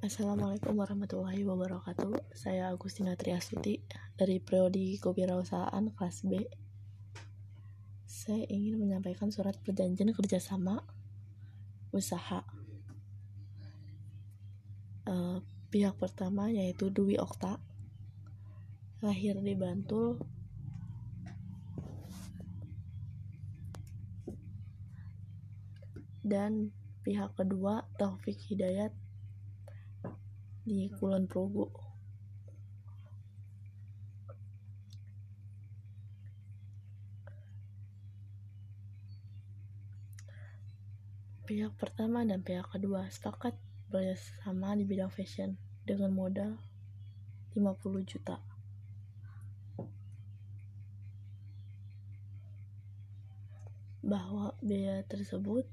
Assalamualaikum warahmatullahi wabarakatuh. Saya Agustina Triasuti dari Prodi Kewirausahaan kelas B. Saya ingin menyampaikan surat perjanjian kerjasama usaha. Uh, pihak pertama yaitu Dwi Okta, lahir di Bantul, dan pihak kedua Taufik Hidayat di Kulon Progo. Pihak pertama dan pihak kedua sepakat bersama di bidang fashion dengan modal 50 juta. Bahwa biaya tersebut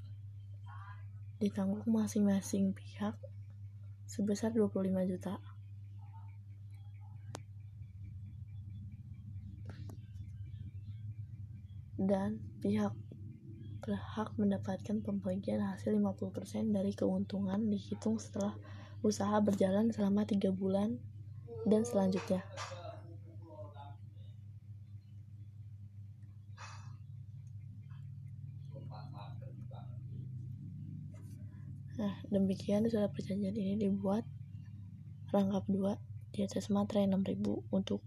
ditanggung masing-masing pihak sebesar 25 juta. Dan pihak berhak mendapatkan pembagian hasil 50% dari keuntungan dihitung setelah usaha berjalan selama tiga bulan dan selanjutnya. Nah, demikian surat perjanjian ini dibuat rangkap dua di atas materai 6000 untuk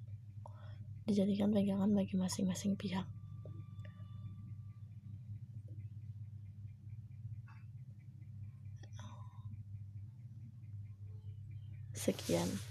dijadikan pegangan bagi masing-masing pihak. Sekian.